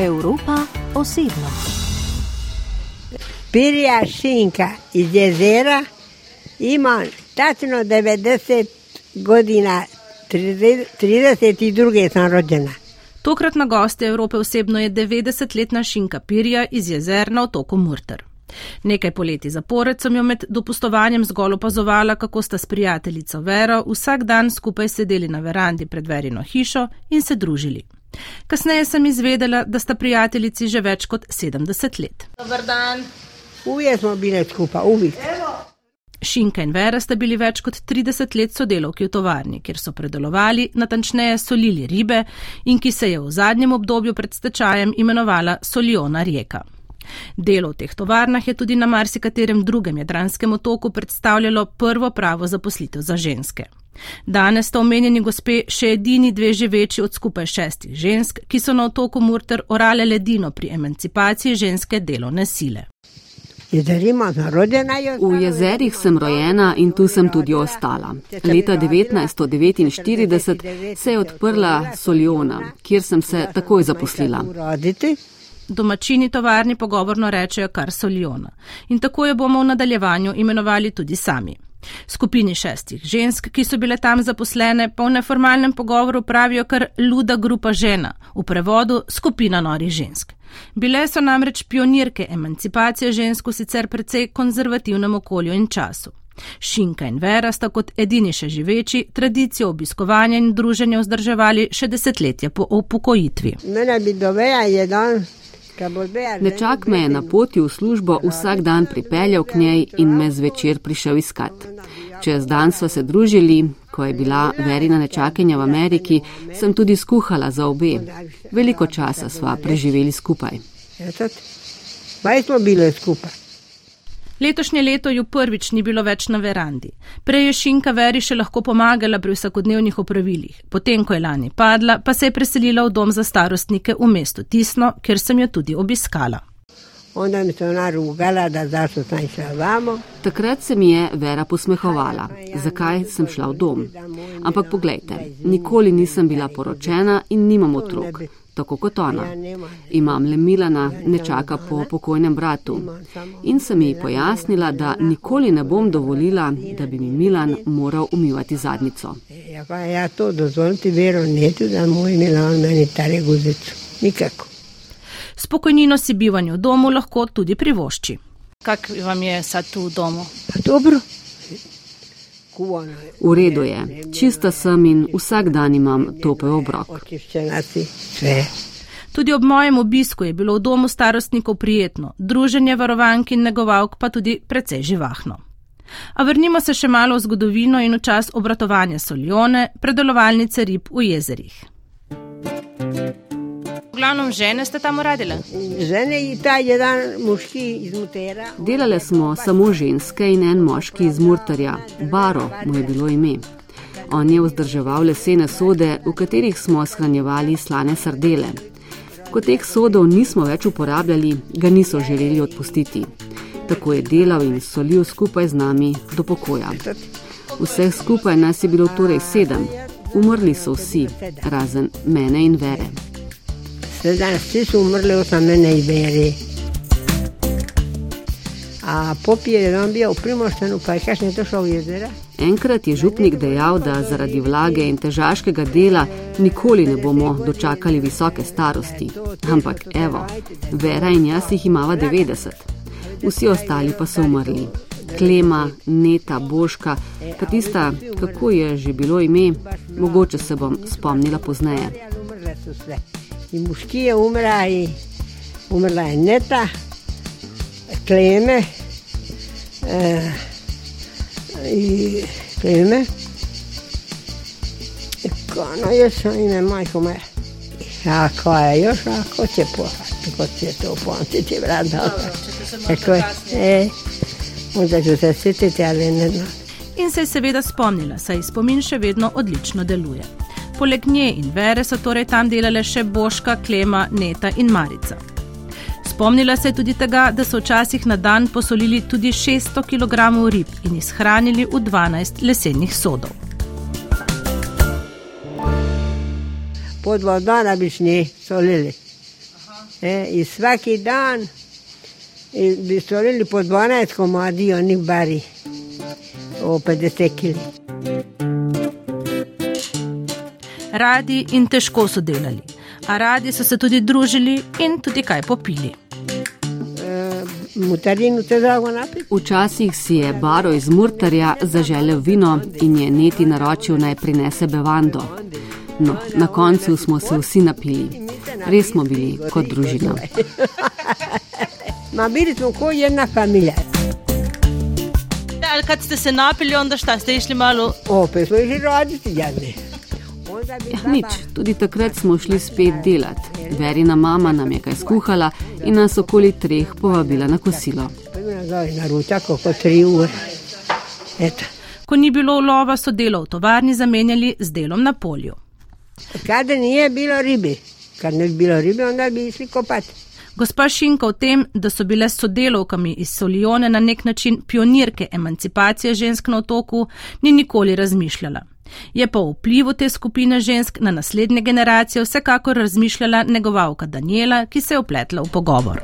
Evropa osebno. Pirja šinka iz jezera ima tačno 90 godina, 32 sem rođena. Tokratna gostja Evrope osebno je 90-letna šinka Pirja iz jezer na otoku Murter. Nekaj poleti zapored sem jo med dopustovanjem zgolj opazovala, kako sta s prijateljico Vero vsak dan skupaj sedeli na verandi pred verino hišo in se družili. Kasneje sem izvedela, da sta prijateljici že več kot 70 let. Dobar dan. Uvijek smo bili skupaj, uvijek. Šinka in Vera sta bili več kot 30 let sodelovki v tovarni, kjer so predelovali, natančneje solili ribe in ki se je v zadnjem obdobju pred stečajem imenovala Soliona Rijeka. Delo v teh tovarnah je tudi na marsikaterem drugem jadranskem otoku predstavljalo prvo pravo zaposlitev za ženske. Danes sta omenjeni gospe še edini dve živeči od skupaj šestih žensk, ki so na otoku Murter orale ledino pri emancipaciji ženske delovne sile. V jezerih sem rojena in tu sem tudi ostala. Leta 1949 se je odprla Soljona, kjer sem se takoj zaposlila. Domačini tovarni pogovorno rečejo kar Soljona in tako jo bomo v nadaljevanju imenovali tudi sami. Skupini šestih žensk, ki so bile tam zaposlene, pa v neformalnem pogovoru pravijo kar luda grupa žena, v prevodu skupina norih žensk. Bile so namreč pionirke emancipacije žensk v sicer precej konzervativnem okolju in času. Šinka in Vera sta kot edini še živeči tradicijo obiskovanja in druženja vzdrževali še desetletje po upokojitvi. Nečak me je na poti v službo vsak dan pripeljal k njej in me zvečer prišel iskat. Čez dan sva se družili, ko je bila verina nečakinja v Ameriki, sem tudi skuhala za obe. Veliko časa sva preživeli skupaj. Vaj smo bili skupaj. Letošnje leto ju prvič ni bilo več na verandi. Prej je Šinka Veri še lahko pomagala pri vsakodnevnih opravilih. Potem, ko je lani padla, pa se je preselila v dom za starostnike v mestu Tisno, kjer sem jo tudi obiskala. Onda mi se ona rugala, da zašto sam šla vamo. Takrat se mi je Vera posmehovala, zakaj sem šla v dom. Ampak poglejte, nikoli nisem bila poročena in nimam otrok tako kot ona. Imam le Milana, ne čaka po pokojnem bratu. In sem ji pojasnila, da nikoli ne bom dovolila, da bi mi Milan moral umivati zadnico. Ja, ja to dozvolite, vero, ne tudi, da moj Milan meni tare guzico. Nikako. Spokojnino si bivanje v domu lahko tudi privošči. Kak vam je sad tu v domu? Dobro. V redu je, čista sem in vsak dan imam topel obrok. Tudi ob mojem obisku je bilo v domu starostnikov prijetno, druženje varovank in negovalk pa tudi precej živahno. A vrnimo se še malo v zgodovino in v čas obratovanja soljone, predelovalnice rib v jezerih glavnom žene ste tam uradile? Žene in ta jedan moški iz Mutera. Delale smo samo ženske in en moški iz Murtarja, Baro mu je bilo ime. On je vzdrževal lesene sode, v katerih smo shranjevali slane sardele. Ko teh sodov nismo več uporabljali, ga niso želeli odpustiti. Tako je delal in solil skupaj z nami do pokoja. Vseh skupaj nas je bilo torej sedem. Umrli so vsi, razen mene in vere. Danes vsi so umrli, osim mene in veri. A popije je on bil v Primorstenu, pa je to šel v jezera? Enkrat je župnik dejal, da zaradi vlage in težaškega dela nikoli ne bomo dočakali visoke starosti. Ampak evo, Vera in jaz jih imava 90. Vsi ostali pa so umrli. Klema, Neta, Boška, pa tista, kako je že bilo ime, mogoče se bom spomnila pozneje in moški je umrla, in umrla je neta, kleme, eh, kleme. No, jaz sem ime majko me. Ja, ko je još, ako će pohati, ko će to pomtiti, vrata. Tako je, e, onda ću se sjetiti, ali ne znam. In se je seveda spomnila, saj spomin še vedno odlično deluje. Poleg nje in vere so torej tam delale še Boška, Klema, Neta in Marica. Spomnila se je tudi tega, da so včasih na dan posolili tudi 600 kg rib in jih shranili v 12 lesenih sodov. Po dva dana bi šli solili. E, I svaki dan i bi stvorili po 12 komadi onih bari o 50 kg. Radi in težko so delali, a radi so se tudi družili in tudi kaj popili. E. Včasih si je Baro iz Murtarja zaželel vino in je neti naročil naj prinese bevando. No, na koncu smo se vsi napili. Res smo bili kot družina. Ma bili smo kot ena familija. Ali kad ste se napili, onda šta, ste išli malo? Opet smo išli roditi, jadni. Nič, tudi takrat smo šli spet delat. Verina mama nam je kaj skuhala in nas okoli treh povabila na kosilo. Ko ni bilo ulova, so delo v tovarni zamenjali z delom na polju. Kada nije bilo ribe, kad ne bi bilo ribe, onda bi išli kopati. Gospa Šinka o tem, da so bile sodelovkami iz Solijone na nek način pionirke emancipacije žensk na otoku, ni nikoli razmišljala. Je pa o vplivu te skupine žensk na naslednje generacije vsekakor razmišljala negovalka Daniela, ki se je upletla v pogovor.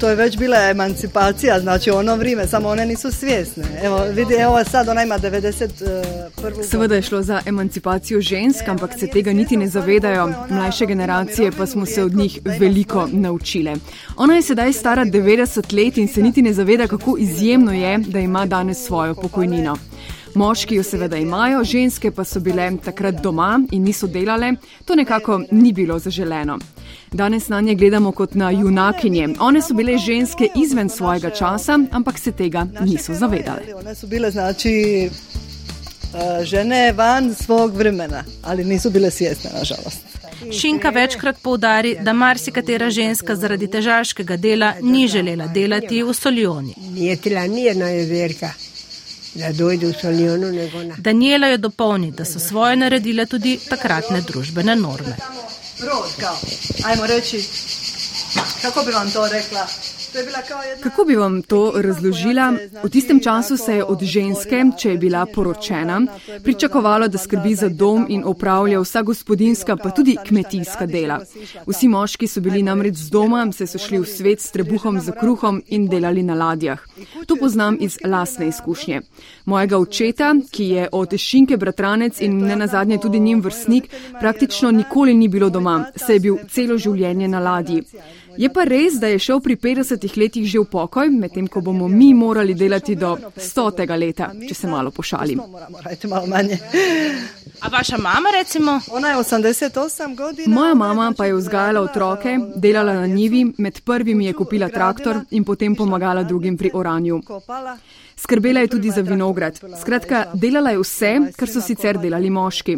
To je već bila emancipacija, znači ono vrijeme, samo one nisu svjesne. Evo, vidi, evo sad ona ima 91. Seveda je šlo za emancipacijo žensk, ampak se tega niti ne zavedajo. Mlajše generacije pa smo se od njih veliko naučile. Ona je sedaj stara 90 let in se niti ne zaveda, kako izjemno je, da ima danes svojo pokojnino. Moški jo seveda imajo, ženske pa so bile takrat doma in niso delale, to nekako ni bilo zaželeno. Danes na nje gledamo kot na junakinje. One so bile ženske izven svojega časa, ampak se tega niso zavedale. One su bile, znači, e, žene van svog vremena, ali nisu bile svjesne, nažalost. Šinka večkrat poudari, da marsikatera ženska zaradi težaškega dela ni želela delati v Solijoni. Nije tila nijedna jezerka Daniela jo dopolni, da so svoje naredile tudi takratne družbene norme. Rod, kao, ajmo reći, kako bi vam to rekla? Kako bi vam to razložila? V tistem času se je od ženske, če je bila poročena, pričakovalo, da skrbi za dom in opravlja vsa gospodinska, pa tudi kmetijska dela. Vsi moški so bili namreč z doma, se so šli v svet s trebuhom za kruhom in delali na ladjah. To poznam iz lastne izkušnje. Mojega očeta, ki je od Šinke bratranec in ne nazadnje tudi njim vrstnik, praktično nikoli ni bilo doma, saj je bil celo življenje na ladji. Je pa res, da je šel pri 50 letih že v pokoj, medtem ko bomo mi morali delati do 100. leta, če se malo pošalim. A vaša mama recimo? Ona je 88 godina. Moja mama pa je vzgajala otroke, delala na njivi, med prvimi je kupila traktor in potem pomagala drugim pri oranju. Skrbela je tudi za vinograd. Skratka, delala je vse, kar so sicer delali moški.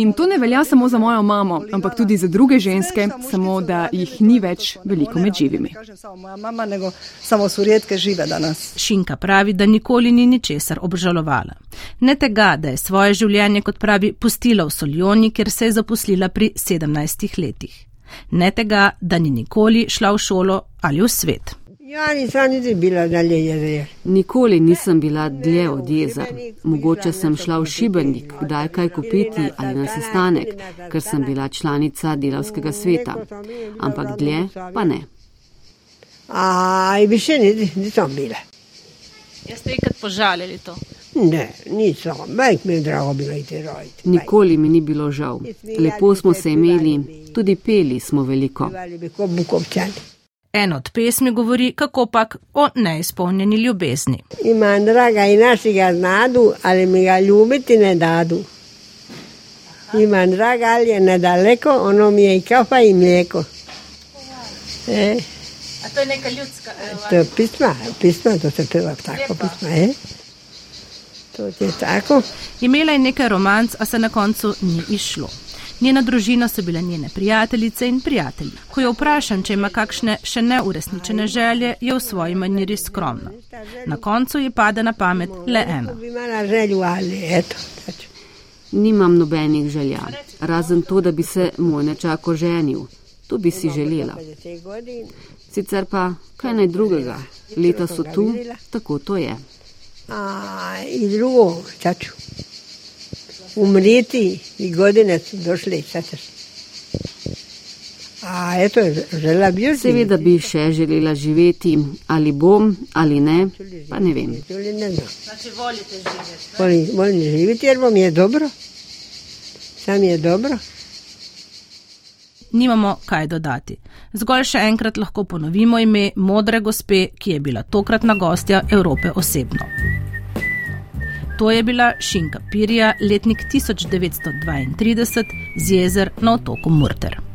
In to ne velja samo za mojo mamo, ampak tudi za druge ženske, samo da jih ni več veliko med živimi. Kažem samo moja mama, nego samo su rijetke žive danas. Šinka pravi, da nikoli ni ničesar obžalovala. Ne tega, da je svoje življenje, kot pravi, pustila v Soljoni, kjer se je zaposlila pri 17 letih. Ne tega, da ni nikoli šla v šolo ali v svet. Ja nisam niti bila dalje jezer. Nikoli nisem bila dlje od jezer. Mogoče sem šla v Šibenik, kdaj kaj kupiti ali na sestanek, ker sem bila članica delavskega sveta. Ampak dlje pa ne. A i više niti, nisam bila. Jeste ikad požalili to? Ne, nisam. Majk mi je drago bilo iti roditi. Nikoli mi ni bilo žal. Lepo smo se imeli, tudi peli smo veliko. Bi bukovčani. En od pesmi govori kako pak o neizpolnjeni ljubezni. Imam draga i naši ga znadu, ali mi ga ljubiti ne dadu. Imam draga, ali je nedaleko, ono mi je i kafa i mlijeko. E, A to je neka ljudska. to je pisma, pisma, to se peva tako pisma, e. To je tako. Imela je nekaj romanc, a se na koncu ni išlo. Njena družina so bile njene prijateljice in prijatelji. Ko jo vprašam, če ima kakšne še neurešničene želje, je v svoji maniri skromna. Na koncu ji pade na pamet le ena. Tač. Nimam nobenih želja, razen to, da bi se moj nečako ženil. To bi si želela. 50 godina. Sicer pa kaj naj drugega. Leta so tu, tako to je. A, i drugo, sad ću umriti i godine su došle i sad. A eto, želela bi živeti. Seveda bi še želela živeti, ali bom ali ne, pa ne vem. Znači, volite živeti. Volim, volim živeti jer vam je dobro. Sam je dobro. Nimamo kaj dodati. Zgolj še enkrat lahko ponovimo ime modre gospe, ki je bila tokratna gostja Evrope osebno. To je bila Šinka Pirja, letnik 1932 z jezer na otoku Murter.